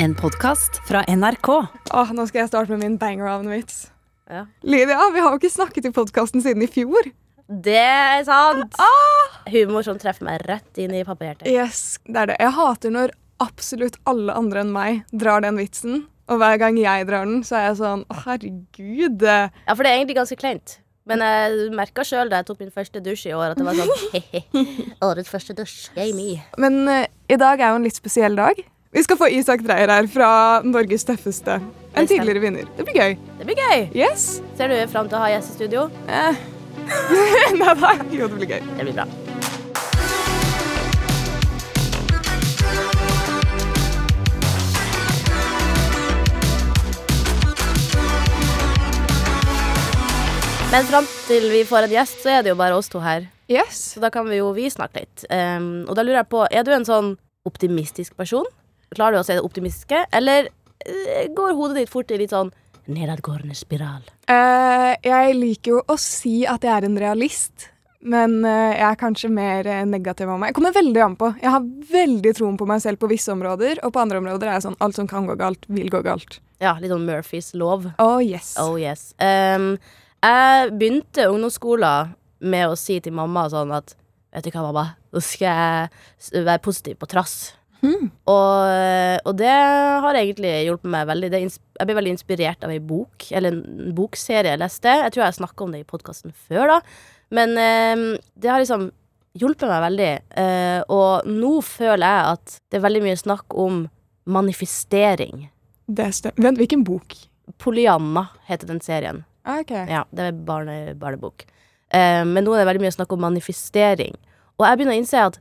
En podkast fra NRK. Åh, nå skal jeg starte med min banger av en vits. Ja. Lydia, vi har jo ikke snakket i podkasten siden i fjor. Det er sant! Humor som treffer meg rett inn i pappahjertet. Yes, det er det. Jeg hater når absolutt alle andre enn meg drar den vitsen. Og hver gang jeg drar den, så er jeg sånn Å, herregud. Ja, for det er egentlig ganske kleint. Men jeg merka sjøl da jeg tok min første dusj i år, at det var sånn. Årets første dusj. Yay me. Men uh, i dag er jo en litt spesiell dag. Vi skal få Isak Dreyer her fra Norges tøffeste. En tidligere vinner. Det blir gøy. Det blir gøy. Yes. Ser du fram til å ha gjest i studio? Eh. Nei da. Jo, det blir gøy. Det blir bra. Men fram til vi får en gjest, så er det jo bare oss to her. Yes. Så da kan vi jo vi snakke litt. Um, og da lurer jeg på, er du en sånn optimistisk person? Klarer du å se det optimistiske? Eller eh, går hodet ditt fort i litt sånn nedadgående spiral? Uh, jeg liker jo å si at jeg er en realist, men uh, jeg er kanskje mer uh, negativ av meg. Jeg kommer veldig an på. Jeg har veldig troen på meg selv på visse områder, og på andre områder er jeg sånn alt som kan gå galt, vil gå galt. Ja, litt sånn Murphys lov. Oh yes. Oh yes. Um, jeg begynte ungdomsskolen med å si til mamma sånn at Vet du hva, mamma, nå skal jeg være positiv på trass. Hmm. Og, og det har egentlig hjulpet meg veldig. Det, jeg ble veldig inspirert av ei bok, eller en bokserie jeg leste. Jeg tror jeg snakka om det i podkasten før, da. Men eh, det har liksom hjulpet meg veldig. Eh, og nå føler jeg at det er veldig mye snakk om manifestering. Det stemmer. Vent, hvilken bok? Polyanna heter den serien. Okay. Ja, det er barne, barnebok. Eh, men nå er det veldig mye snakk om manifestering. Og jeg begynner å innse at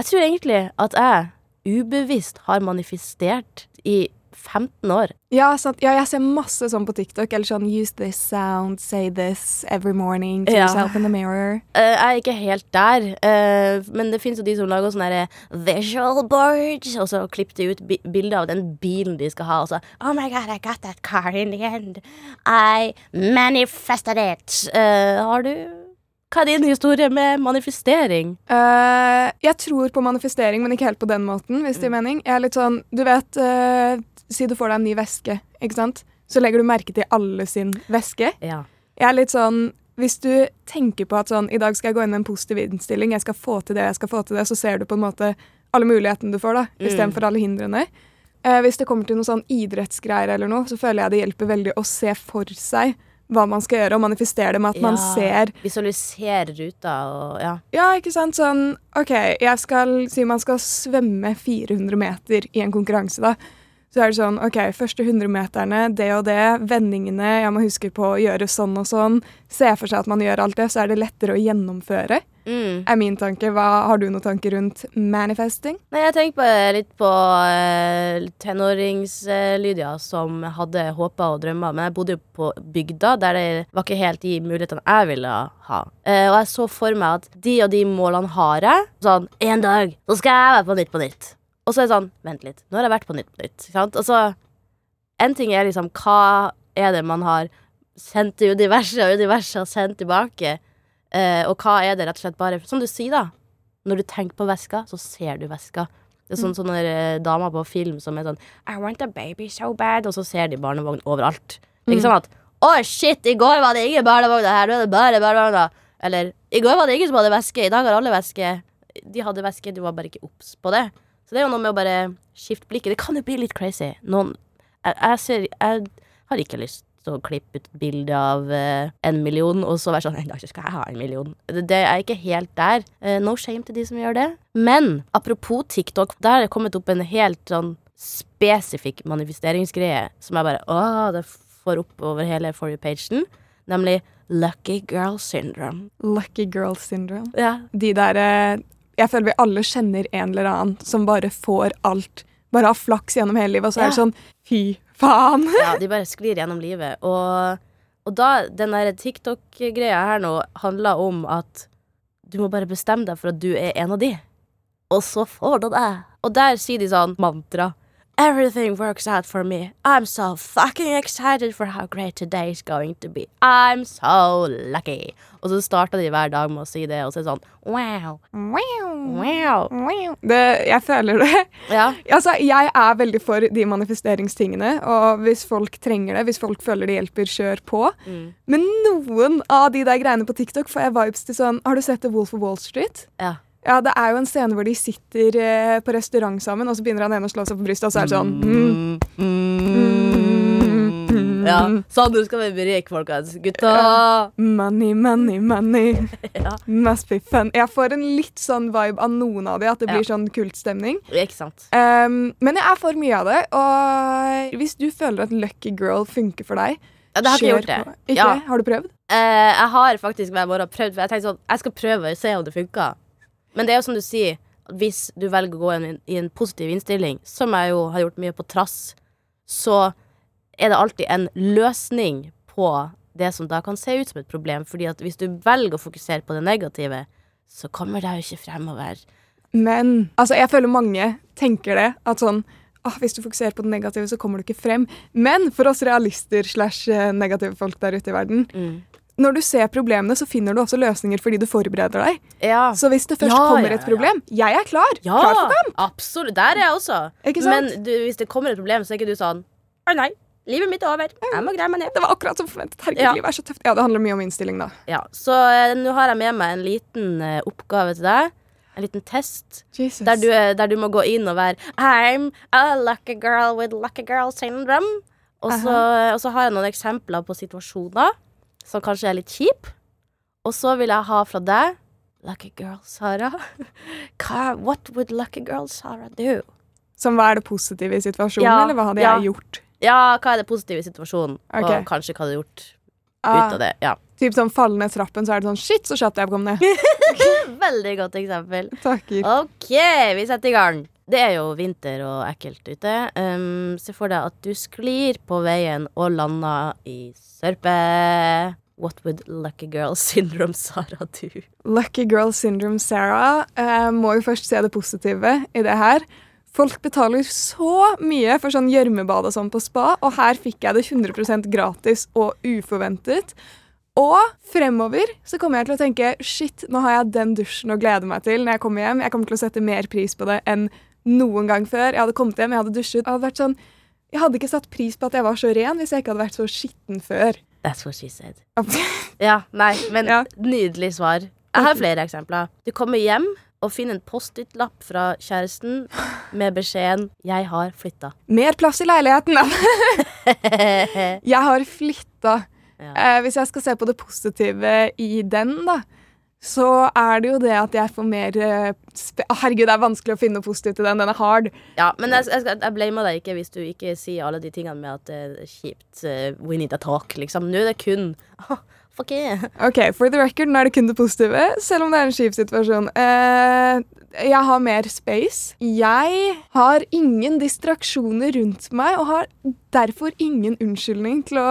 jeg tror egentlig at jeg ubevisst har manifestert i 15 år. Ja, ja, jeg ser masse sånn på TikTok. Eller sånn use this sound, say this every morning to Ja. yourself in the mirror. Uh, jeg er ikke helt der, Uh, men det fins jo de som lager sånne visual boards, og så klipper de ut bi bilder av den bilen de skal ha, og så Oh my god, I got that car in the end. I manifested it. Uh, har du Hva er din historie med manifestering? Uh, jeg tror på manifestering, men ikke helt på den måten, hvis det gir mening. Jeg er litt sånn, du vet, uh, si du får deg en ny veske, ikke sant? Så legger du merke til alle sin veske. Ja. Jeg er litt sånn, hvis du tenker på at sånn, i dag skal jeg gå inn med en positiv innstilling, jeg skal få til det, jeg skal få til det, så ser du på en måte alle mulighetene du får da, Mm. istedenfor alle hindrene. Uh, hvis det kommer til noe sånn idrettsgreier eller noe, så føler jeg det hjelper veldig å se for seg hva man skal gjøre, og manifestere det med at man Ja. ser Visualisere ruta og ja. Ja, ikke sant? Sånn, OK, jeg skal si man skal svømme 400 meter i en konkurranse, da. Så er det sånn, OK, første 100 meterne, det og det, vendingene, jeg må huske på å gjøre sånn og sånn. Se for seg at man gjør alt det, så er det lettere å gjennomføre, Mm. er min tanke. Hva, har du noen tanker rundt manifesting? Nei, jeg tenker på, litt på uh, tenåringslydia som hadde håper og drømmer. Men jeg bodde jo på bygda, der det var ikke helt de mulighetene jeg ville ha. Eh, og jeg så for meg at de og de målene har jeg. Sånn en dag så skal jeg være på Nytt på Nytt. Og så er det sånn Vent litt, nå har jeg vært på Nytt på Nytt. Og så En ting er liksom hva er det man har sendt til universet, og universet har sendt tilbake. Eh, og hva er det rett og slett bare Som du sier, da. Når du tenker på veska, så ser du veska. Det er sånn sånne eh, damer på film som er sånn I want a baby so bad. Og så ser de barnevogn overalt. Det er Ikke sånn at Å, shit, i går var det ingen barnevogner her, nå er det bare barnevogner. Eller i går var det ingen som hadde veske, i dag har alle veske. De hadde veske, du var bare ikke obs på det. Så det er jo noe med å bare skifte blikket. Det kan jo bli litt crazy. Noen Jeg, jeg ser Jeg har ikke lyst til å klippe ut et bilde av eh, en million, og så være sånn En dag skal jeg ha en million. Det, det er ikke helt der. Eh, no shame til de som gjør det. Men apropos TikTok, der har det kommet opp en helt sånn spesifikk manifesteringsgreie som jeg bare Å, det får opp over hele For you-pagen. Nemlig Lucky Girl Syndrome. Lucky girl syndrome. Ja. De der eh, Jeg føler vi alle kjenner en eller annen som bare får alt. Bare har flaks gjennom hele livet, og så er det sånn Fy faen! ja, de bare sklir gjennom livet. Og, og da, den der TikTok-greia her nå handler om at du må bare bestemme deg for at du er en av de. Og så får du det. Og der sier de sånn mantra. Everything works out for me. I'm so fucking excited for how great today is going to be. I'm so lucky. Og så starter de hver dag med å si det, og så er det sånn wow, wow. Det, jeg føler det. Ja. Altså, jeg er veldig for de manifesteringstingene, og hvis folk trenger det, hvis folk føler det hjelper, kjør på. Mm. Men noen av de der greiene på TikTok får jeg vibes til sånn Har du sett The Wolf of Wall Street? ja. Ja, det er jo en scene hvor de sitter eh, på restaurant sammen, og så begynner han ene å slå seg på brystet, og så er det sånn mm, Mm. Ja. Sånn du skal bli rik, folkens. Gutta. Money, money, money. Ja. Must be fun. Jeg får en litt sånn vibe av noen av de, at det blir Ja. sånn kultstemning. Ikke sant. Um, men jeg er for mye av det, og hvis du føler at Lucky Girl funker for deg, Ja, det har ikke gjort det. Ikke? Ja. Har du prøvd? Eh, jeg har faktisk hver morgen prøvd, for jeg tenkte sånn Jeg skal prøve og se om det funker. Men det er jo som du sier, hvis du velger å gå inn i en positiv innstilling, som jeg jo har gjort mye på trass, så er det alltid en løsning på det som da kan se ut som et problem. Fordi at hvis du velger å fokusere på det negative, så kommer det jo ikke fremover. Men altså, jeg føler mange tenker det. At sånn ah, Hvis du fokuserer på det negative, så kommer du ikke frem. Men for oss realister slash eh, negative folk der ute i verden, Mm. Når du ser problemene, så finner du også løsninger fordi du forbereder deg. Ja. Så hvis det først Ja, kommer et problem Jeg er klar! Ja, Klar for kamp! absolutt. Der er jeg også. Men du, hvis det kommer et problem, så er ikke du sånn Å nei, livet mitt er over. Jeg må greie meg ned. Det var akkurat som forventet. Herregud, Ja. livet er så tøft. Ja, det handler mye om innstilling, da. Ja, Så eh, nå har jeg med meg en liten eh, oppgave til deg. En liten test. Der du, eh, der du må gå inn og være I'm a lucky girl with lucky girl syndrome. Og så, og så har jeg noen eksempler på situasjoner som kanskje er litt kjip. Og så vil jeg ha fra deg Lucky girl Sara. What would lucky girl Sara do? Som hva er det positive i situasjonen, Ja, eller hva hadde ja. jeg gjort? Ja, hva er det positive i situasjonen? okay. Og kanskje hva hadde jeg gjort Ah, ut av det. Ja. typ sånn falle ned trappen, så er det sånn Shit, så kjapt jeg kom ned. Veldig godt eksempel. Takker. OK, vi setter i gang. Det er jo vinter og ekkelt ute. Um, se for deg at du sklir på veien og lander i sørpe. What would lucky girl syndrome Sara do? Lucky girl syndrome Sarah uh, må jo først se det positive i det her. Folk betaler så mye for sånn gjørmebad og sånn på spa, og her fikk jeg det 100% gratis og uforventet. Og fremover så kommer jeg til å tenke shit, nå har jeg den dusjen å glede meg til når jeg kommer hjem. Jeg kommer til å sette mer pris på det enn noen gang før. Jeg hadde kommet hjem, jeg hadde dusjet. Jeg hadde sånn, jeg hadde ikke satt pris på at jeg var så ren hvis jeg ikke hadde vært så skitten før. That's what she said. Ja, nei, men Ja. nydelig svar. Jeg har flere eksempler. Du kommer hjem og finner en Post-It-lapp fra kjæresten med beskjeden 'Jeg har flytta'. Mer plass i leiligheten! Jeg har flytta. Ja. Eh, hvis jeg skal se på det positive i den, da, så er det jo det at jeg får mer eh, Herregud, det er vanskelig å finne noe positivt i den. Den er hard. Ja, men jeg, jeg, jeg blamer deg ikke hvis du ikke sier alle de tingene med at det er kjipt. eh, we need a talk, liksom. Nå er det kun oh, Fuck yeah. Ok, For the record, nå er det kun det positive, selv om det er en kjip situasjon. Eh, jeg har mer space. Jeg har ingen distraksjoner rundt meg, og har derfor ingen unnskyldning til å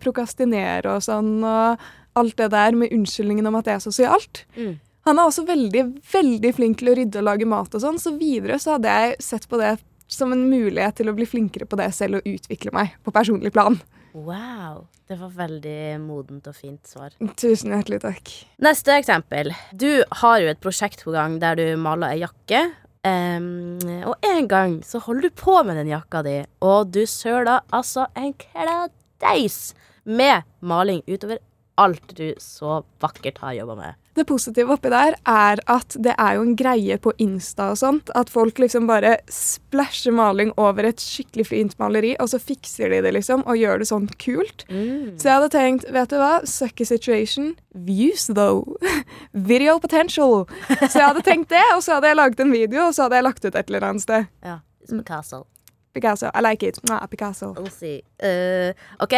prokastinere og sånn, og alt det der med unnskyldningen om at det er sosialt. Mm. Han er også veldig, veldig flink til å rydde og lage mat og sånn, så videre så hadde jeg sett på det som en mulighet til å bli flinkere på det selv og utvikle meg på personlig plan. Wow. Det var veldig modent og fint svar. Tusen hjertelig takk. Neste eksempel. Du har jo et prosjekt på gang der du maler ei jakke. Um, og en gang så holder du på med den jakka di, og du søler altså en kladeis med maling utover alt du så vakkert har jobba med. Det positive oppi der er at det er jo en greie på Insta og sånt, at folk liksom bare splæsjer maling over et skikkelig fint maleri, og så fikser de det liksom, og gjør det sånn kult. Så jeg hadde tenkt, vet du hva, sucky situation, views though. Video potential. Så jeg hadde tenkt det, og så hadde jeg laget en video, og så hadde jeg lagt ut et eller annet sted. Ja. som Picasso. Picasso, I like it. Mwah, Picasso. Eh, OK.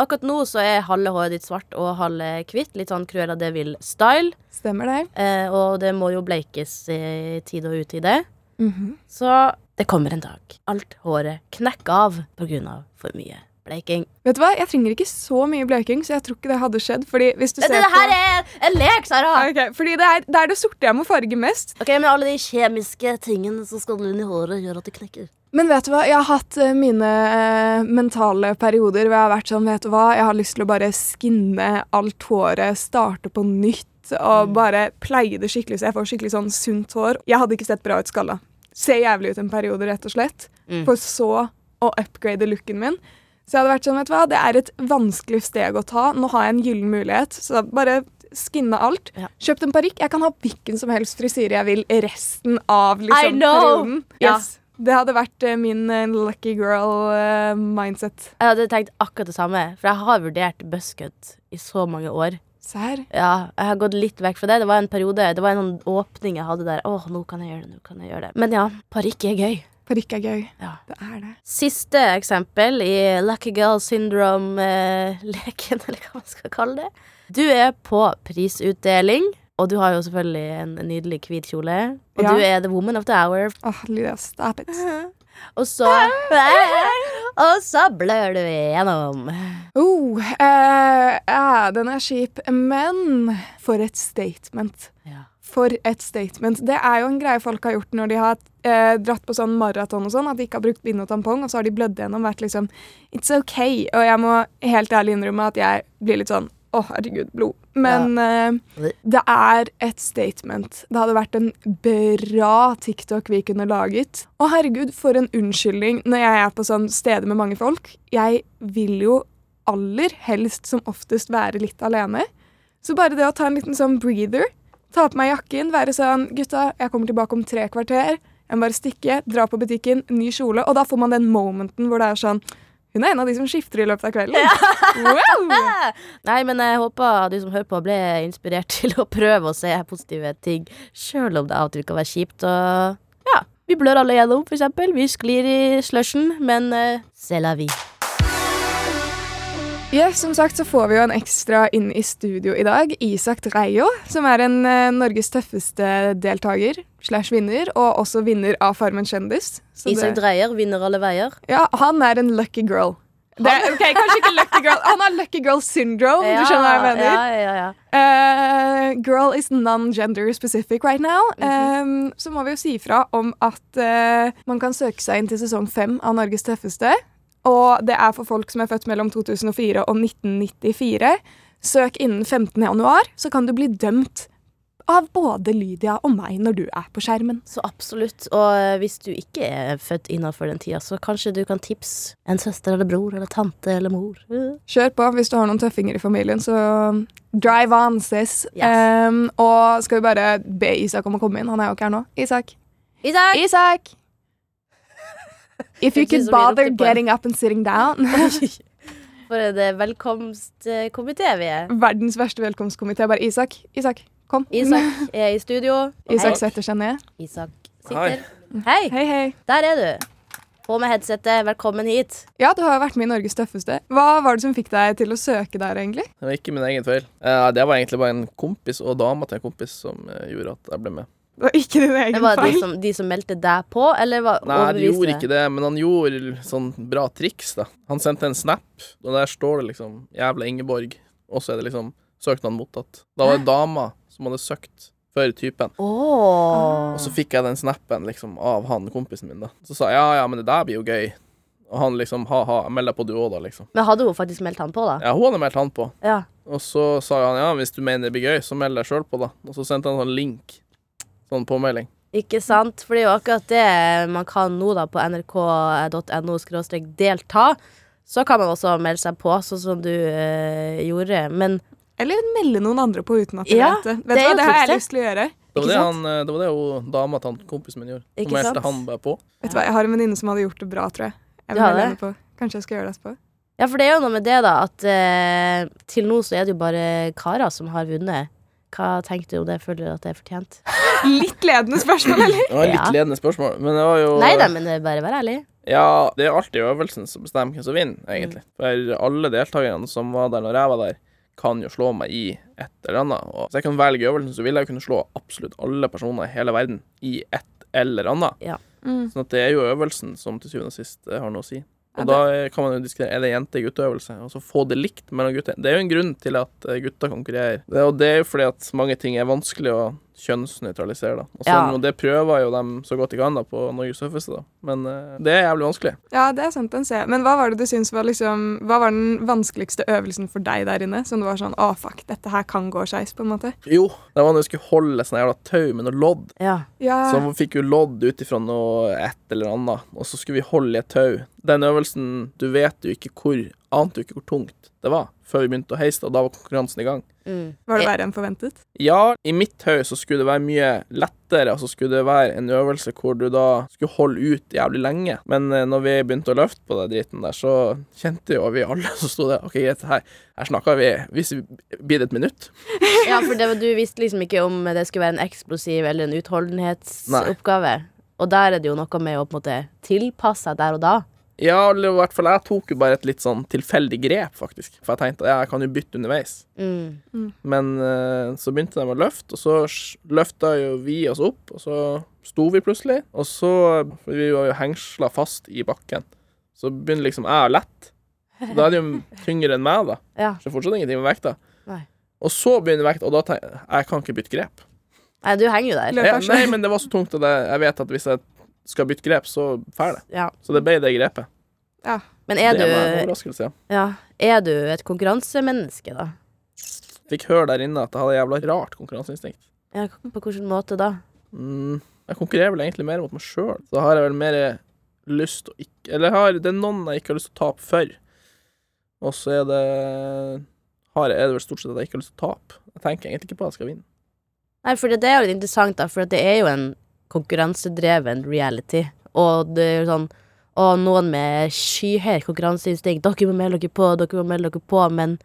Akkurat nå så er halve håret ditt svart og halve hvitt. Litt sånn Cruella de Vil-style. Stemmer det? Uh, og det må jo bleikes i tid og utide. -hmm. Så det kommer en dag. Alt håret knekker av av for mye Bleiking. Vet du hva, Jeg trenger ikke så mye bleiking, så jeg tror ikke det hadde skjedd. Fordi hvis du Det, ser det her på... er en lek, Sara! Okay, fordi det er, det er det sorte jeg må farge mest. Ok, Men alle de kjemiske tingene som skal inn i håret, gjør at det knekker. Men vet du hva, jeg har hatt eh, mine eh, mentale perioder hvor jeg har vært sånn, vet du hva, jeg har lyst til å bare skinne alt håret, starte på nytt og bare pleie det skikkelig så jeg får skikkelig sånn sunt hår. Jeg hadde ikke sett bra ut skalla. Ser jævlig ut en periode, rett og slett. Mm. For så å upgrade looken min. Så jeg hadde vært sånn, vet du hva, det er et vanskelig steg å ta. Nå har jeg en gyllen mulighet, så bare skinne alt. Ja. Kjøpt en parykk. Jeg kan ha hvilken som helst frisyre jeg vil resten av liksom, perioden. Yes. Ja. Det hadde vært eh, min eh, lucky girl-mindset. Jeg hadde tenkt akkurat det samme, for jeg har vurdert buscut i så mange år. Serr? Ja, jeg har gått litt vekk fra det. Det var en periode, det var en sånn åpning jeg hadde der. Åh, nå kan jeg gjøre det, nå kan jeg gjøre det. Men ja, parykk er gøy. Parykk er gøy. Ja. Det er det. Siste eksempel i Lucky Girl Syndrome-leken, eller hva man skal kalle det. Du er på prisutdeling, og du har jo selvfølgelig en nydelig hvit kjole. Og Ja. du er the woman of the hour. Åh, Lydia, stop it. Og så Og så blør du igjennom. Oh, eh, ja, den er kjip. Men for et statement. Ja. For et statement. Det er jo en greie folk har gjort når de har eh, dratt på sånn maraton og sånn, at de ikke har brukt bind og tampong, og så har de blødd gjennom vært liksom It's okay. Og jeg må helt ærlig innrømme at jeg blir litt sånn Å, herregud, blod. Men eh, det er et statement. Det hadde vært en bra TikTok vi kunne laget. Å, herregud, for en unnskyldning når jeg er på sånn steder med mange folk. Jeg vil jo aller helst som oftest være litt alene. Så bare det å ta en liten sånn breather, ta på meg jakken, være sånn Gutta, jeg kommer tilbake om tre kvarter. Jeg må bare stikke, dra på butikken, ny kjole. Og da får man den momenten hvor det er sånn Hun er en av de som skifter i løpet av kvelden. Wow! Nei, men jeg håper du som hører på, ble inspirert til å prøve å se positive ting, sjøl om det av og til kan være kjipt. Og ja, vi blør alle gjennom, for eksempel. Vi sklir i slushen, men uh, c'est la vie. Ja, som sagt så får vi jo en ekstra inn i studio i dag. Isak Dreio, som er en eh, Norges tøffeste deltaker slash vinner, og også vinner av Farmen kjendis. Så Isak det- Dreier vinner alle veier. Ja, han er en lucky girl. Det, ok, Kanskje ikke lucky girl. Han har lucky girl syndrome, du skjønner hva jeg mener. Ja, ja, ja. Eh, girl is non-gender specific right now. Eh, så må vi jo si ifra om at uh, man kan søke seg inn til sesong fem av Norges tøffeste. Og det er for folk som er født mellom 2004 og 1994. Søk innen 15. januar, så kan du bli dømt av både Lydia og meg når du er på skjermen. Så absolutt. Og eh, hvis du ikke er født innafor den tida, så kanskje du kan tipse en søster eller bror eller tante eller mor. Kjør på hvis du har noen tøffinger i familien, så drive on, sis. Yes. Um, og skal vi bare be Isak om å komme inn? Han er jo ikke her nå. Isak. Isak! Isak! If you could bother getting up and sitting down. For en velkomstkomité vi er. Verdens verste velkomstkomité. Bare Isak, Isak, kom. Isak er i studio. Isak setter seg ned. Isak sitter. Hei. Hei, hei. Der er du. På med headsetet. Velkommen hit. Ja, du har jo vært med i Norges tøffeste. Hva var det som fikk deg til å søke der, egentlig? Det var ikke min egen feil. Eh, det var egentlig bare en kompis og dama til en kompis som eh, gjorde at jeg ble med. Det var ikke din egen Det var de som, de som meldte deg på, eller var Nei, de gjorde ikke det, men han gjorde sånn bra triks, da. Han sendte en snap, og der står det liksom 'Jævla Ingeborg', og så er det liksom søknaden mottatt. Da var det dama som hadde søkt før typen. Oh. Og så fikk jeg den snappen liksom av han kompisen min, da. Så sa jeg ja, ja, men det der blir jo gøy. Og han liksom ha-ha, meld deg på du òg, da, liksom. Men hadde hun faktisk meldt han på, da? Ja, hun hadde meldt han på. Ja. Og så sa han ja, hvis du mener det blir gøy, så meld deg sjøl på, da. Og så sendte han sånn link. Sånn påmelding. Ikke sant? For det er jo akkurat det man kan nå da på nrk.no delta. Så kan man også melde seg på, sånn som du øh, gjorde. Men Eller melde noen andre på uten at de Ja, vet det. det Vet er du hva, det har jeg lyst til å gjøre. Det var det, han, eh, det var det jo dama til kompisen min gjorde. Ikke meldte sant? han bare på. Vet du hva, Jeg har en venninne som hadde gjort det bra, tror jeg. Jeg vil melde henne på. Kanskje jeg skal gjøre det etterpå. ja, for det er jo noe med det, da, at eh, til nå så er det jo bare karer som har vunnet. Hva tenker du om det? Føler du at det er fortjent? Litt ledende spørsmål, eller? Det var litt Ja. ledende spørsmål, men det var jo Nei da, men det er bare vær ærlig. Ja, det er alltid øvelsen som bestemmer hvem som vinner, egentlig. Mm. For alle deltakerne som var der når jeg var der, kan jo slå meg i et eller annet. Og hvis jeg kan velge øvelsen, så vil jeg kunne slå absolutt alle personer i hele verden i et eller annet. Ja. Mm. Sånn at det er jo øvelsen som til syvende og sist eh, har noe å si. Og da eh, kan man jo diskutere er det jente-gutteøvelse, og så få det likt mellom gutter. Det er jo en grunn til at eh, gutter konkurrerer. Det, og det er jo fordi at mange ting er vanskelig å kjønnsnøytralisere, da. Og, sånn, Ja. og det prøver jo dem så godt de kan da på Norges tøffeste, da. Men uh, det er jævlig vanskelig. Ja, det er sant, den ser jeg. Men hva var det du syns var liksom Hva var den vanskeligste øvelsen for deg der inne? Som du var sånn Å, fuck, dette her kan gå skeis, på en måte? Jo, det var når vi skulle holde sånn jævla tau med noe lodd. Ja. Ja. Så vi fikk jo lodd ut ifra noe et eller annet, og så skulle vi holde i et tau. Den øvelsen, du vet jo ikke hvor Ante jo ikke hvor tungt det var før vi begynte å heise og da var konkurransen i gang. Mm. Var det verre enn forventet? Ja, i mitt høy så skulle det være mye lettere, og så skulle det være en øvelse hvor du da skulle holde ut jævlig lenge. Men eh, når vi begynte å løfte på den driten der, så kjente jo vi alle som sto der OK, greit, her, her snakka vi Hvis vi blir det et minutt ja, for det, du visste liksom ikke om det skulle være en eksplosiv eller en utholdenhetsoppgave. Og der er det jo noe med å på en måte tilpasse seg der og da. Ja, eller i hvert fall jeg tok jo bare et litt sånn tilfeldig grep, faktisk. For jeg tenkte ja, jeg kan jo bytte underveis. Mm. Men uh, så begynte de å løfte, og så løfta jo vi oss opp, og så sto vi plutselig. Og så for Vi var jo hengsla fast i bakken. Så begynner liksom jeg å lette. Da er det jo tyngre enn meg, da. Ja. Så det er fortsatt ingenting med vekta. Nei. Og så begynner vekta, og da tenker jeg jeg kan ikke bytte grep. Nei, du henger jo der. Ja, nei, men det var så tungt at jeg, jeg vet at hvis jeg skal bytte grep, så drar det. Ja. Så det ble det grepet. Ja. Men er det var en overraskelse. ja. ja, er du et konkurransemenneske, da? Fikk høre der inne at jeg hadde jævla rart konkurranseinstinkt. Ja, på hvilken måte da? Mm, jeg konkurrerer vel egentlig mer mot meg sjøl. Da har jeg vel mer lyst å ikke Eller har, det er noen jeg ikke har lyst til å tape for. Og så er det har er det vel stort sett at jeg ikke har lyst til å tape. Jeg tenker egentlig ikke på at jeg skal vinne. Nei, for det, det er jo litt interessant, da, for det er jo en konkurransedreven reality. Og det er sånn Og noen med skyhøyt konkurranseinstinkt. Dere må melde dere på, dere må melde dere på. Men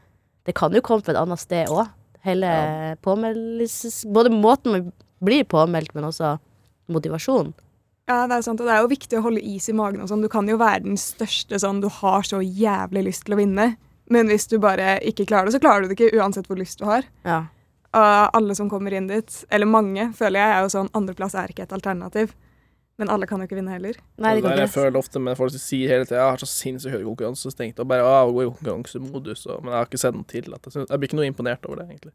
det kan jo komme fra et annet sted òg. Hele Ja. påmeldelses... Både måten man blir påmeldt, men også motivasjon. Ja, det er sant, og det er jo viktig å holde is i magen. og sånn. Du kan jo være den største sånn Du har så jævlig lyst til å vinne, men hvis du bare ikke klarer det, så klarer du det ikke uansett hvor lyst du har. Ja. Og alle som kommer inn dit, eller mange, føler jeg er jo sånn andreplass er ikke et alternativ. Men alle kan jo ikke vinne heller. Nei, det det jeg føler ofte med folk som sier hele tida jeg har så sinnssykt høy konkurranseinstinkt, og bare å, gå i konkurransemodus, og, men jeg har ikke sett noe til. At jeg, synes, jeg blir ikke noe imponert over det, egentlig.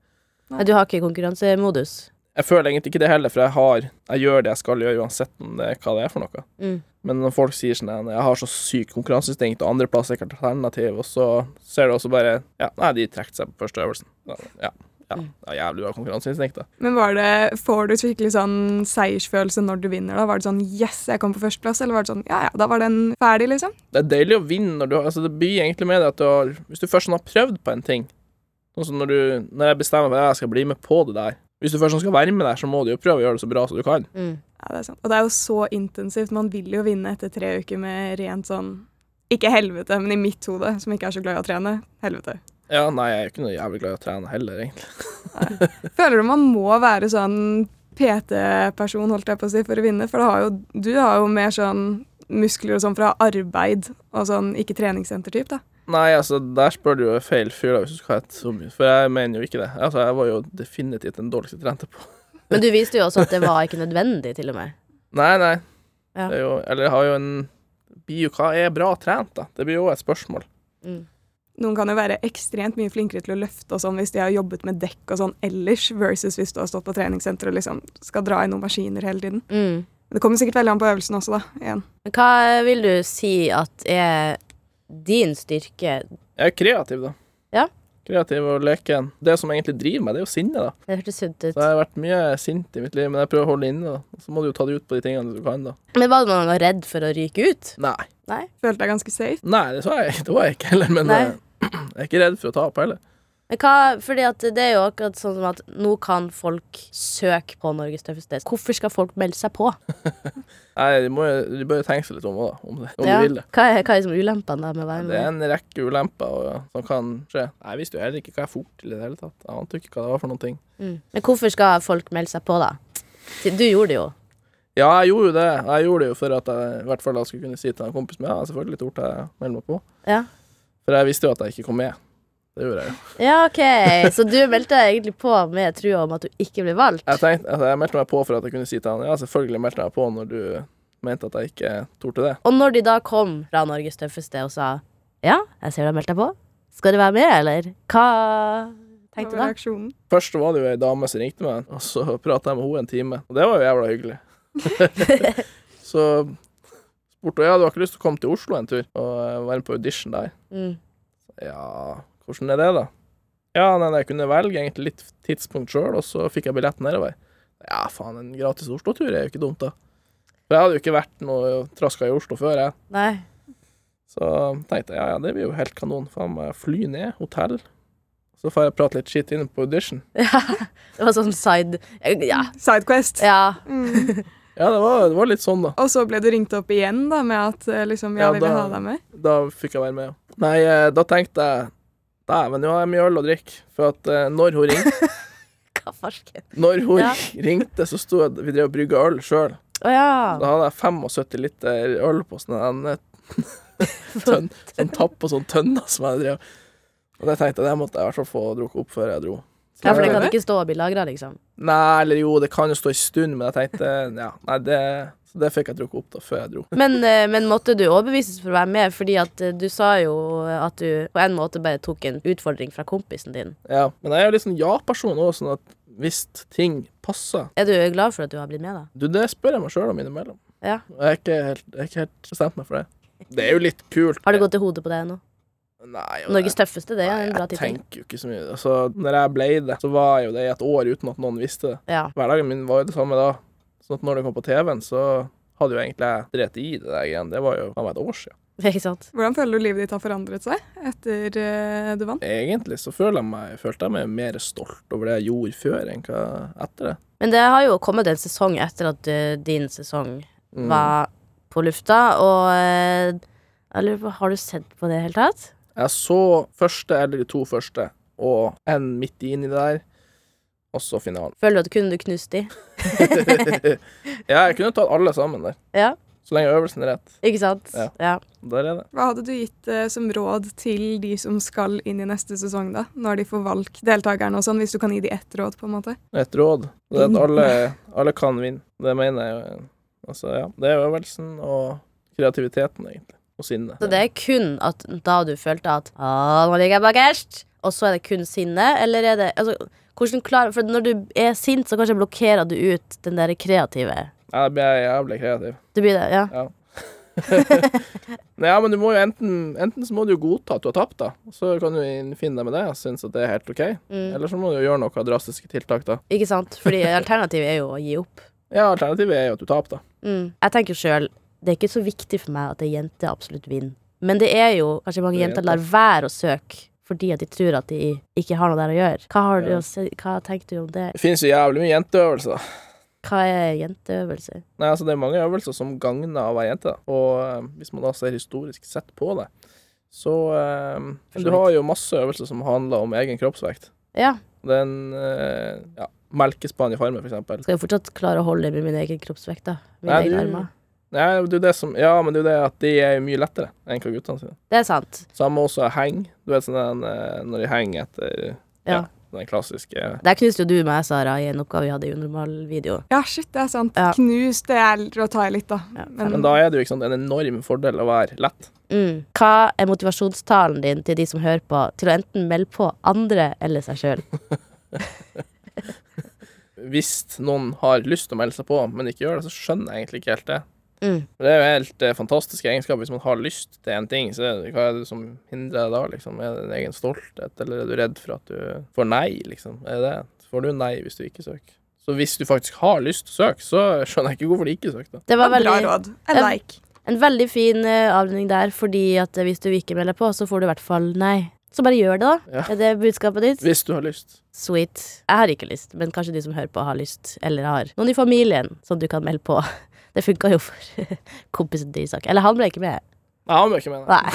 Nei, Du har ikke konkurransemodus? Jeg føler egentlig ikke det heller, for jeg har Jeg gjør det jeg skal gjøre, uansett om det, hva det er for noe. Mm. Men når folk sier sånn Jeg har så sykt konkurranseinstinkt, og andreplass er ikke alternativ, og så ser du også bare Ja, nei, de trekte seg på første øvelsen. Ja, ja, Mm. det er jævlig bra konkurranseinstinkt, da. Men var det, får du skikkelig sånn seiersfølelse når du vinner? da? Var det sånn 'yes, jeg kom på førsteplass', eller var det sånn 'ja ja, da var den ferdig', liksom? Det er deilig å vinne når du har Altså, det blir egentlig med det at du har Hvis du først sånn har prøvd på en ting Sånn som når du Når jeg bestemmer meg jeg skal bli med på det der Hvis du først sånn skal være med der, så må du jo prøve å gjøre det så bra som du kan. Mm. Ja, det er sant. Og det er jo så intensivt. Man vil jo vinne etter tre uker med rent sånn Ikke helvete, men i mitt hode, som ikke er så glad i å trene, helvete. Ja, nei, jeg er ikke noe jævlig glad i å trene heller, egentlig. Føler du man må være sånn PT-person, holdt jeg på å si, for å vinne? For det har jo, du har jo mer sånn muskler og sånn fra arbeid og sånn ikke treningssenter-typ, da. Nei, altså, der spør du jo feil fyr, da, hvis du skal ha et mye. For jeg mener jo ikke det. Altså, jeg var jo definitivt den dårligste trente på. Men du viste jo også at det var ikke nødvendig, til og med. Nei, nei. Ja. Det er jo Eller jeg har jo en Blir jo hva er bra trent, da? Det blir jo et spørsmål. Mm. Noen kan jo være ekstremt mye flinkere til å løfte og sånn hvis de har jobbet med dekk og sånn ellers, versus hvis du har stått på treningssenter og liksom skal dra i noen maskiner hele tiden. Mm. Men det kommer sikkert veldig an på øvelsen også, da. Igjen. Hva vil du si at er din styrke? Jeg er kreativ, da. Ja. Kreativ og leken. Det som egentlig driver meg, det er jo sinne, da. Det hørtes sunt ut. Så jeg har vært mye sint i mitt liv, men jeg prøver å holde det inne, da. Så må du jo ta det ut på de tingene du kan, da. Men var du noen gang redd for å ryke ut? Nei. Nei? Følte deg ganske safe. Nei, det var jeg, det var jeg ikke heller, men Nei. Jeg er ikke redd for å tape heller. Men hva, fordi at det er jo akkurat sånn som at nå kan folk søke på Norges tøffeste. Hvorfor skal folk melde seg på? Nei, de, må, jo- de bør jo tenke seg litt om òg, om, det, om Ja. de vil det. Hva er, hva er liksom ulempene med å være Det er med? en rekke ulemper og, som kan skje. Jeg visste jo heller ikke hva jeg for til i det hele tatt. Jeg ante jo ikke hva det var for noen ting. Mm. Men hvorfor skal folk melde seg på, da? Siden Du gjorde det jo. Ja, jeg gjorde jo det. Jeg gjorde det jo for at jeg i hvert fall da skulle kunne si til en kompis min ja, selvfølgelig torde jeg melde meg på. Ja. For jeg visste jo at jeg ikke kom med. Det gjorde jeg jo. ja, OK. Så du meldte deg egentlig på med trua om at du ikke ble valgt? Jeg, tenkte, altså, jeg meldte meg på for at jeg kunne si til han ja, selvfølgelig meldte jeg meg på når du mente at jeg ikke torde det. Og når de da kom fra Norges tøffeste og sa ja, jeg ser du har meldt deg på, skal du være med, eller? Hva Hva tenkte du var da? reaksjonen? Først var det jo ei dame som ringte meg, og så prata jeg med henne en time. Og det var jo jævla hyggelig. så spurte og ja, du har ikke lyst til å komme til Oslo en tur og eh, være med på audition der. Mm. Ja, hvordan er det, da? Ja, nei, jeg kunne velge egentlig litt tidspunkt sjøl, og så fikk jeg billett nedover. Ja, faen, en gratis Oslo-tur er jo ikke dumt, da. For jeg hadde jo ikke vært noe traska i Oslo før, jeg. Nei. Så tenkte jeg ja, ja, det blir jo helt kanon. Faen meg fly ned, hotell. Så får jeg prate litt shit inne på audition. Ja, Det var sånn side Ja. Sidequest. ja. Mm. Ja, det var, det var litt sånn, da. Og så ble du ringt opp igjen da med at eh, liksom, ja, Ja, vi vil ha deg med. Da fikk jeg være med, ja. Nei, eh, da tenkte jeg Dæven, nå har jeg mye øl å drikke. For at eh, når hun ringte, Hva farsken? når hun Ja. ringte, så sto jeg Vi drev og brygga øl sjøl. Oh, ja. Da hadde jeg 75 liter øl på sånn en tønn, sånn tapp og sånn tønner som jeg drev. Og det tenkte jeg det måtte jeg i hvert fall få drukket opp før jeg dro. Så Ja, for det kan ikke stå og bli lagra, liksom. Nei, eller jo, det kan jo stå en stund, men jeg tenkte Ja, nei, det Så det fikk jeg drukket opp da, før jeg dro. Men, eh, men måtte du overbevises for å være med? Fordi at eh, du sa jo at du på en måte bare tok en utfordring fra kompisen din. Ja, men jeg er jo litt sånn ja-person òg, sånn at hvis ting passer Er du glad for at du har blitt med, da? Du, det spør jeg meg sjøl om innimellom. Ja. Jeg er ikke helt, bestemt meg for det. Det er jo litt kult. Har du gått til hodet på det nå? Nei, Norges tøffeste, det er en bra Jeg tenker jo ikke så mye. Altså, når jeg ble det, så var jo det i et år uten at noen visste det. Ja. Hverdagen min var jo det samme da. Sånn at når det kom på TV-en, så hadde jo egentlig jeg drept i det der igjen. Det var jo faen meg et år siden. Ikke sant? Hvordan føler du livet ditt har forandret seg etter uh, du vant? Egentlig så føler jeg meg, følte jeg meg mer stolt over det jeg gjorde før enn hva etter det. Men det har jo kommet en sesong etter at uh, din sesong Mm. var på lufta, og uh, jeg lurer på, Har du sett på det i det hele tatt? Jeg så første eller de to første, og en midt inni der, og så finalen. Føler du at kunne du knust de? ja, jeg kunne tatt alle sammen der, Ja, så lenge øvelsen er rett. ikke sant? Ja. ja. Der er det. Hva hadde du gitt eh, som råd til de som skal inn i neste sesong, da? Når de får valgt deltakerne og sånn, hvis du kan gi de ett råd, på en måte? Et råd. Det er at alle, alle kan vinne. Det mener jeg jo. Altså, ja. Det er øvelsen og kreativiteten, egentlig. Og sinne. Så det er kun at da du følte at nå ligger jeg bakerst, og så er det kun sinne, eller er det altså, klarer, For når du er sint, så kanskje blokkerer du ut den der kreative. Ja, da blir jeg jævlig kreativ. Du blir det, ja? Ja. Nei, ja, men du må jo enten Enten så må du jo godta at du har tapt, da. Så kan du finne deg med det og synes at det er helt OK. Mm. Eller så må du jo gjøre noe drastiske tiltak, da. Ikke sant? Fordi alternativet er jo å gi opp. Ja, alternativet er jo at du taper, da. Mm. Jeg tenker sjøl det er ikke så viktig for meg at ei jente absolutt vinner. Men det er jo kanskje mange er jenter det. lar være å søke fordi at de tror at de ikke har noe der å gjøre. Hva, har du Ja. si, hva tenker du om det? Det finnes jo jævlig mye jenteøvelser. Hva er jenteøvelser? Nei, altså Det er mange øvelser som gagner å være jente. da. Og eh, hvis man da ser historisk sett på det, så eh, Du har jo masse øvelser som handler om egen kroppsvekt. Ja, Det er en eh, ja, melkespann i farmen, for eksempel. skal jeg fortsatt klare å holde med min egen kroppsvekt, da. Mine Nei, egne du- Nei, det er det som, ja, men det er jo det at de er mye lettere enn hva guttene sine. Det er sant. Samme også heng. Du vet sånn den, eh, når de henger etter Ja. ja, den klassiske Der knuste jo du meg, Sara, i en oppgave vi hadde i Unormal-video. Ja, shit, det er sant. Ja. Knus, det er å ta i litt, da. Ja, Men da er det jo ikke sant, en enorm fordel å være lett. Mm. Hva er motivasjonstalen din til de som hører på, til å enten melde på andre eller seg sjøl? Hvis noen har lyst til å melde seg på, men ikke gjør det, så skjønner jeg egentlig ikke helt det. Mm. Det er jo helt eh, fantastiske egenskaper. Hvis man har lyst til en ting, så det, hva er det som hindrer deg da, liksom? Er det en egen stolthet, eller er du redd for at du får nei, liksom? Er det det? Får du nei hvis du ikke søker. Så hvis du faktisk har lyst til å søke, så skjønner jeg ikke hvorfor du ikke søker. Det var Bra råd. I like. en veldig fin uh, avrunding der, fordi at eh, hvis du ikke melder på, så får du i hvert fall nei. Så bare gjør det, da. Ja. Er det budskapet ditt? Hvis du har lyst. Sweet. Jeg har ikke lyst, men kanskje de som hører på, har lyst. Eller har noen i familien som du kan melde på. Det funka jo for kompisen til Isak. Eller han ble ikke med. Nei, han ble ikke med. Nei.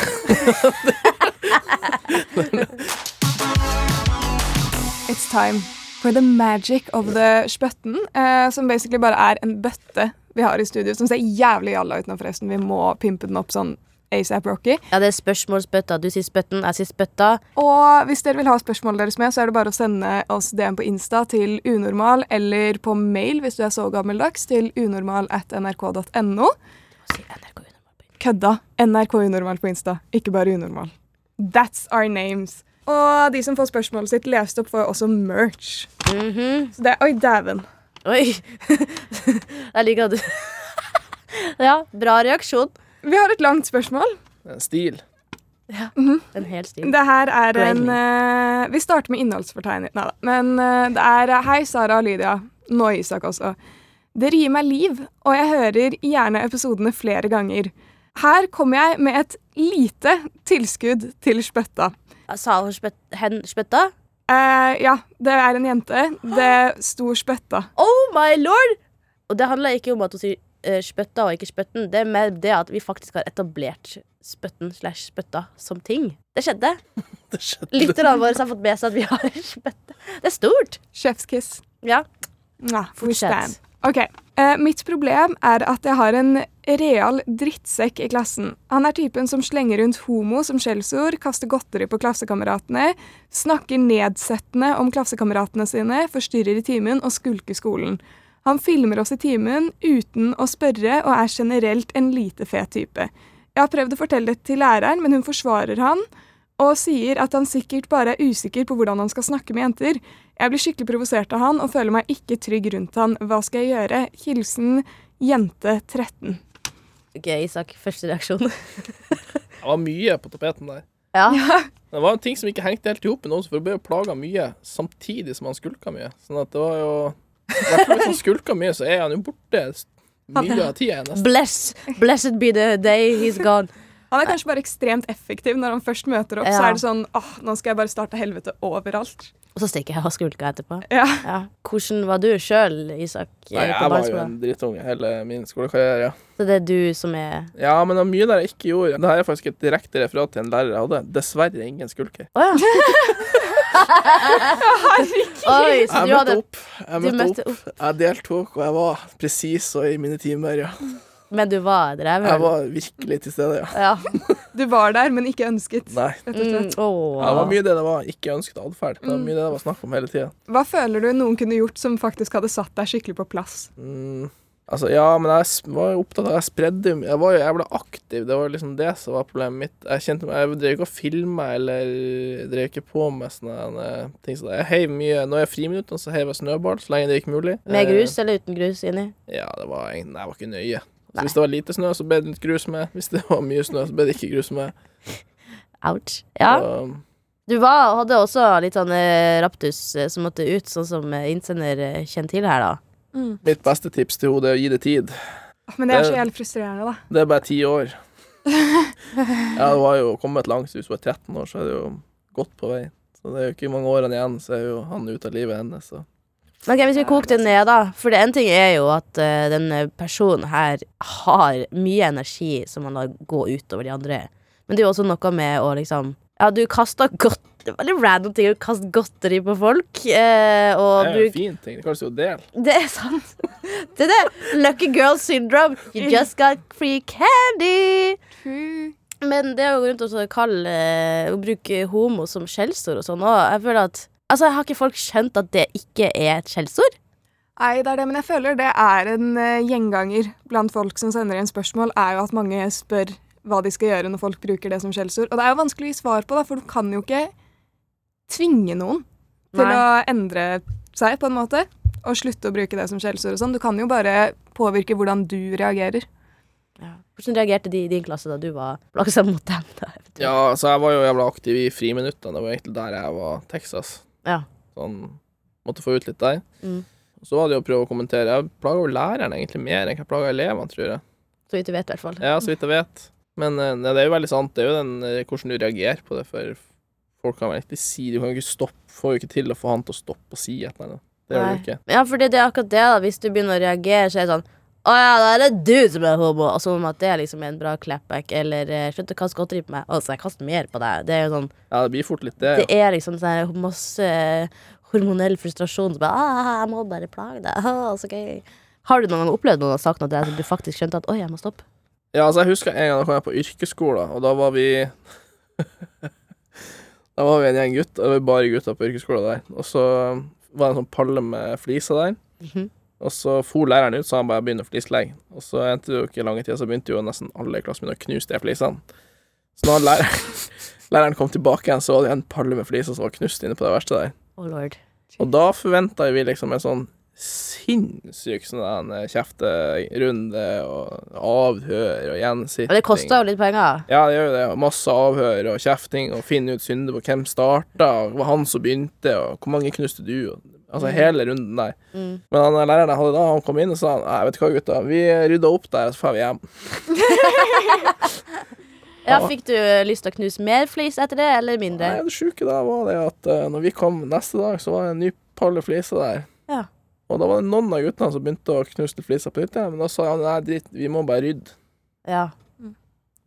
It's time for the magic of the spøtten, eh, som basically bare er en bøtte vi har i studio, som ser jævlig jalla ut nå, forresten. Vi må pimpe den opp sånn ASAP Rocky. Ja, det er spørsmålsbøtta. Du sier spøtten, jeg sier spøtta. Og hvis dere vil ha spørsmålet deres med, så er det bare å sende oss DM på Insta til unormal, eller på mail hvis du er så gammeldags, til unormal.nrk.no. Si NRK Unormal. Kødda. NRK Unormal på Insta, ikke bare Unormal. That's our names. Og de som får spørsmålet sitt lest opp, får også merch. Mhm. Så det Oi, dæven. Oi. jeg liker at du Ja, bra reaksjon. Vi har et langt spørsmål. En Stil. Ja, En hel stil. Det her er en Grinding. eh, Vi starter med innholdsfortegning. Neida. Men uh, det er eh, Hei, Sara og Lydia. Nå Isak også. Dere gir meg liv, og jeg hører gjerne episodene flere ganger. Her kommer jeg med et lite tilskudd til spøtta. Sa hun spøt, hen spøtta? Uh, ja, det er en jente. Det sto spøtta. Oh my lord! Og det handler ikke om at hun sier eh, spøtta og ikke spøtten. Det er mer det at vi faktisk har etablert spøtten slash spøtta som ting. Det skjedde. Det skjedde. Lytterne våre har fått med seg at vi har spytte. Det er stort. Chefskiss. Ja. Nå, Fortsett. Ok, Uh, Mitt problem er at jeg har en real drittsekk i klassen. Han er typen som slenger rundt homo som skjellsord, kaster godteri på klassekameratene, snakker nedsettende om klassekameratene sine, forstyrrer i timen og skulker skolen. Han filmer oss i timen uten å spørre og er generelt en lite fet type. Jeg har prøvd å fortelle det til læreren, men hun forsvarer han og sier at han sikkert bare er usikker på hvordan han skal snakke med jenter. Jeg blir skikkelig provosert av han og føler meg ikke trygg rundt han. Hva skal jeg gjøre? Hilsen jente 13. Gøy, Isak. Første reaksjon. Det var mye på tapeten der. Ja. Det var ting som ikke hengte helt i hop med noen, for det ble jo plaga mye samtidig som han skulka mye. Sånn at det var jo hvert fall hvis han skulker mye, så er han jo borte mye av tida nesten. Bless. Blessed be the day he's gone. Han er kanskje bare ekstremt effektiv når han først møter opp. Så er det sånn åh, nå skal jeg bare starte helvete overalt. Og så stikker jeg og skulker etterpå. Ja. Ja. Hvordan var du sjøl, Isak? Nei, jeg var jo en drittunge hele min skolekarriere. Så det er du som er Ja, men det var mye der jeg ikke gjorde. Dette er faktisk et direkte referat til en lærer jeg hadde. Dessverre ingen skulker. Å ja. Oi, så Jeg møtte hadde opp. Jeg du møtte møtte opp. Jeg deltok, og jeg var presis og i mine timer, ja. Men du var der? Jeg jeg var virkelig til stede, ja. Ja. Du var der, men ikke ønsket. Nei. Mm, åh. Ja, det var mye det det var ikke ønsket atferd. Det var mye det det var snakk om hele tida. Hva føler du noen kunne gjort som faktisk hadde satt deg skikkelig på plass? Mm. Altså, ja, men jeg var jo opptatt av Jeg spredde Jeg var jo jævla aktiv. Det var liksom det som var problemet mitt. Jeg kjente meg Jeg drev ikke og filma eller drev ikke på med sånne eh, ting Så. Jeg heiv mye Når jeg er friminuttene, så heiv jeg snøball så lenge det gikk mulig. Med Eh, grus eller uten grus inni? Ja, det var egentlig Nei, jeg var ikke nøye. Så hvis det var lite snø, så ble det litt grus med. Hvis det var mye snø, så ble det ikke grus med. Ouch. Ja. Så, Du var, hadde også litt sånn raptus eh, som måtte ut, sånn som innsender kjenner til her, da. Mitt beste tips til henne er å gi det tid. Men det er så jævlig frustrerende, da. Det er bare ti år. Ja, det var jo kommet langt. Hvis hun er 13 år, så er det jo godt på vei. Så det er jo ikke mange årene igjen, så er jo han ute av livet hennes. Så. Men ok, Hvis vi koker det ned, da. For det en ting er jo at uh, denne personen her har mye energi som man lar gå utover de andre. Men det er jo også noe med å liksom Ja, du kaster godt Det er veldig random ting å kaste godteri på folk. Eh, og Det er jo en fin ting. Det kalles jo del. Det er sant. Det er det. Lucky girl syndrome. You just got free candy. Men det å gå rundt og så kalle eh, Å bruke homo som skjellsord og sånn òg, jeg føler at Altså, Har ikke folk skjønt at det ikke er et skjellsord? Nei, det er det, men jeg føler det er en eh, gjenganger blant folk som sender inn spørsmål, er jo at mange spør hva de skal gjøre når folk bruker det som skjellsord. Og det er jo vanskelig å gi svar på, da, for du kan jo ikke tvinge noen til Nei. å endre seg, på en måte, og slutte å bruke det som skjellsord og sånn. Du kan jo bare påvirke hvordan du reagerer. Hvordan reagerte de i din klasse da du var plagsom mot dem? da? Ja, så jeg var jo jævla aktiv i friminuttene. Det var egentlig der jeg var Texas. Ja. Sånn Måtte få ut litt der. Mm. Så var det jo å prøve å kommentere. Jeg plaga jo læreren egentlig mer enn jeg plaga elevene, tror jeg. Så vidt du vet, i hvert fall. Ja, så vidt jeg vet. Men eh, nei, det er jo veldig sant. Det er jo den eh, hvordan du reagerer på det, for folk kan vel egentlig si Du kan ikke stoppe Får jo ikke til å få han til å stoppe å si et eller annet. Det gjør du ikke. Ja, for det er akkurat det, da. Hvis du begynner å reagere, så er det sånn å ja, da er det du som er homo. Og som om at det er liksom en bra clapback. Eller eh, slutt å kaste godteri på meg. Altså, jeg kaster mer på deg. Det er jo sånn Ja, det blir fort litt det. Det er liksom sånn masse hormonell frustrasjon som bare ah, 'Jeg må bare plage deg. Ah, så gøy. Har du noen gang opplevd noen har sagt noe til deg som du faktisk skjønte at 'oi, jeg må stoppe'? Ja, altså jeg husker en gang da kom jeg på yrkesskolen, og da var vi Da var vi en gjeng gutter, det var bare gutter på yrkesskolen der. Og så var det en sånn palle med fliser der. Mhm. Og så for læreren ut, så han bare begynner å flislegge. Og så endte det jo ikke lange tid, så begynte jo nesten alle i klassen min å knuse de flisene. Så når læreren, læreren kom tilbake igjen, så var det en palle med fliser som var knust inne på det verste der. Oh lord. Og da forventa vi liksom en sånn sinnssyk sånn der kjefterunde og avhør og gjensitting. Og det koster jo litt penger. Ja, det gjør jo det. Masse avhør og kjefting og finne ut synder på hvem starta, og var han som begynte, og hvor mange knuste du, og altså hele runden der. Mm. Men han læreren jeg hadde da, han kom inn og sa Nei, vet du hva, gutta, vi rydda opp der, og så drar vi hjem. Ja, Fikk du lyst til å knuse mer flis etter det, eller mindre? Nei, det sjuke da var det at uh, når vi kom neste dag, så var det en ny palle fliser der. Ja. Og da var det noen av guttene som begynte å knuse flisa fliser på nytt, men da sa han nei, dritt, vi må bare rydde. Ja.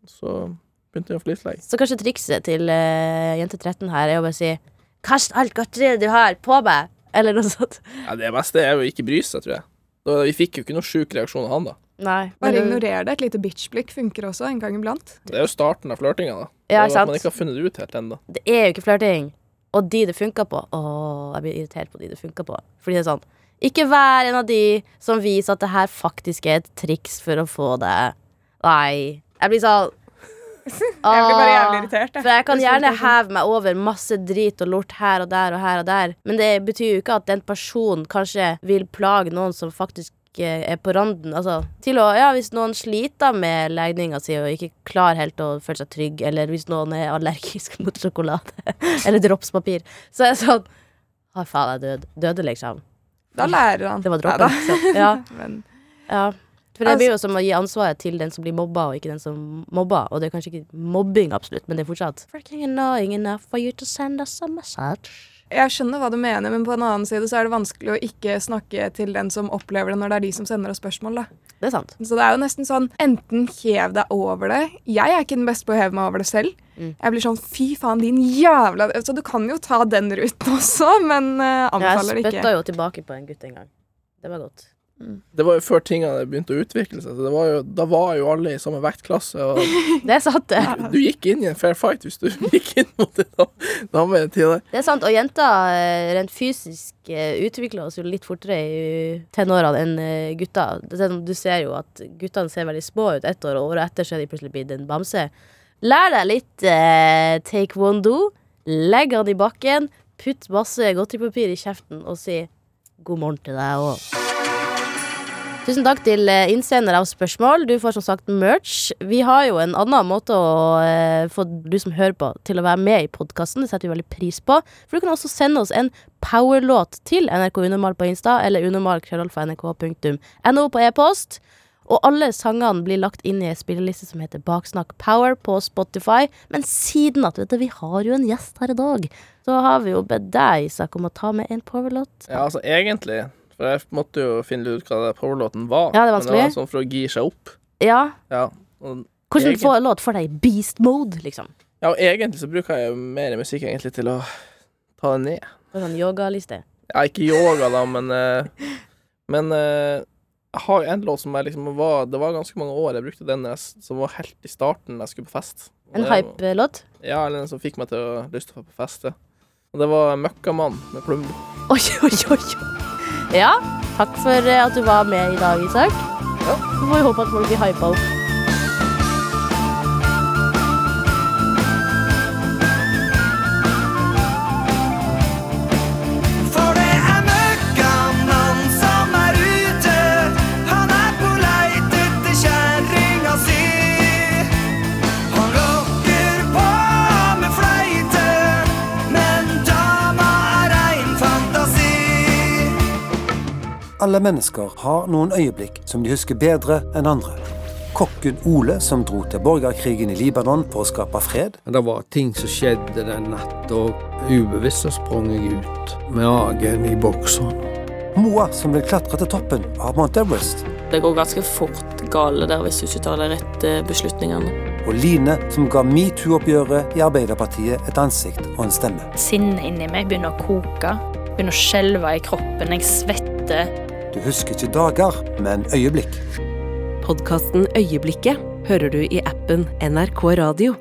Så begynte vi å flislegge. Så kanskje trikset til uh, jente 13 her er å bare si Kast alt godteriet du har, på meg! Eller noe sånt. Ja, det beste er jo ikke bry seg, tror jeg. Da, vi fikk jo ikke noe sjuk reaksjon av han, da. Nei. Bare ignorer det. Et lite bitch-blikk funker også en gang iblant. Det er jo starten av flørtinga, da. Ja, Det er at man ikke har funnet det ut helt ennå. Det er jo ikke flørting. Og de det funka på Åh, jeg blir irritert på de det funka på. Fordi det er sånn Ikke vær en av de som viser at det her faktisk er et triks for å få det. Nei. Jeg blir sånn Jeg blir bare jævlig irritert. jeg. For jeg kan er gjerne heve meg over masse drit og lort her og der og her og der, men det betyr jo ikke at den personen kanskje vil plage noen som faktisk eh, er på randen. Altså, til å, ja, hvis noen sliter med legninga si og ikke klarer helt å føle seg trygg, eller hvis noen er allergisk mot sjokolade eller dropspapir, så er det sånn Å, faen, jeg døde, døde, liksom. Da lærer han. Det var liksom. Ja, Men ja. For det blir jo som å gi ansvaret til den som blir mobba, og ikke den som mobber. Og det er kanskje ikke mobbing, absolutt, men det er fortsatt Freaking annoying enough for you to send us a message. Jeg skjønner hva du mener, men på en annen side så er det vanskelig å ikke snakke til den som opplever det, når det er de som sender oss spørsmål. da. Det er sant. Så det er jo nesten sånn enten hev deg over det. Jeg er ikke den beste på å heve meg over det selv. Mm. Jeg blir sånn fy faen, din jævla Så du kan jo ta den ruten også, men uh, anbefaler det Jeg ikke. spytta jo tilbake på en gutt en gang. Det var godt. Det var jo før tingene begynte å utvikle seg. Så det var jo, da var jo alle i samme vektklasse. Det er sant, det. du gikk inn i en fair fight hvis du gikk inn mot en dame i den der. Det er sant, Og jenter eh, rent fysisk eh, utvikler oss jo litt fortere i tenårene enn eh, gutter. Er sånn, Du ser jo at guttene ser veldig små ut ett år, og året etter så er de plutselig blitt en bamse. Lær deg litt eh, taekwondo. Legg han i bakken. Putt masse godteripapir i kjeften og si god morgen til deg òg. Tusen takk til eh, innsender av spørsmål. Du får som sagt merch. Vi har jo en annen måte å eh, få du som hører på, til å være med i podkasten. Det setter vi veldig pris på. For du kan også sende oss en powerlåt til NRK Unormal på Insta eller unormal.nrk.no på e-post. Og alle sangene blir lagt inn i ei spilleliste som heter Baksnakk Power på Spotify. Men siden at vet du, vi har jo en gjest her i dag, så har vi jo bedt deg, Isak, om å ta med en powerlåt. Ja, altså egentlig For jeg måtte jo finne ut hva det powerlåten var. Ja, det var Men det var sånn for å gire seg opp. Ja, Ja. Og, hvordan Egen- få låt for deg i beast mode, liksom? ja, og egentlig så bruker jeg mer musikk egentlig til å ta det ned. På sånn yogaliste. Ja, ikke yoga, da, men eh, Men eh, jeg har en låt som jeg liksom var Det var ganske mange år jeg brukte den jeg, som var helt i starten da jeg skulle på fest. Og En hype-låt? Ja, eller den som fikk meg til å lyst til å få på fest. Ja. Og det var Møkkamann med Plumbo. Oi, oi, oi, oi. Ja, takk for eh, at du var med i dag, Isak. Ja. Så får vi håpe at folk blir hypa opp. Alle mennesker har noen øyeblikk som de husker bedre enn andre. Kokken Ole som dro til borgerkrigen i Libanon for å skape fred. Det var ting som skjedde den natta, ubevisst så sprang jeg ut med agen i boksen. Moa som vil klatre til toppen av Mount Everest. Det går ganske fort gale der hvis du ikke tar de rette beslutningene. Og Line som ga metoo-oppgjøret i Arbeiderpartiet et ansikt og en stemme. Sinnet inni meg begynner å koke. Begynner å skjelve i kroppen. Jeg svetter. Du husker ikke dager, men øyeblikk. Podkasten Øyeblikket hører du i appen NRK Radio.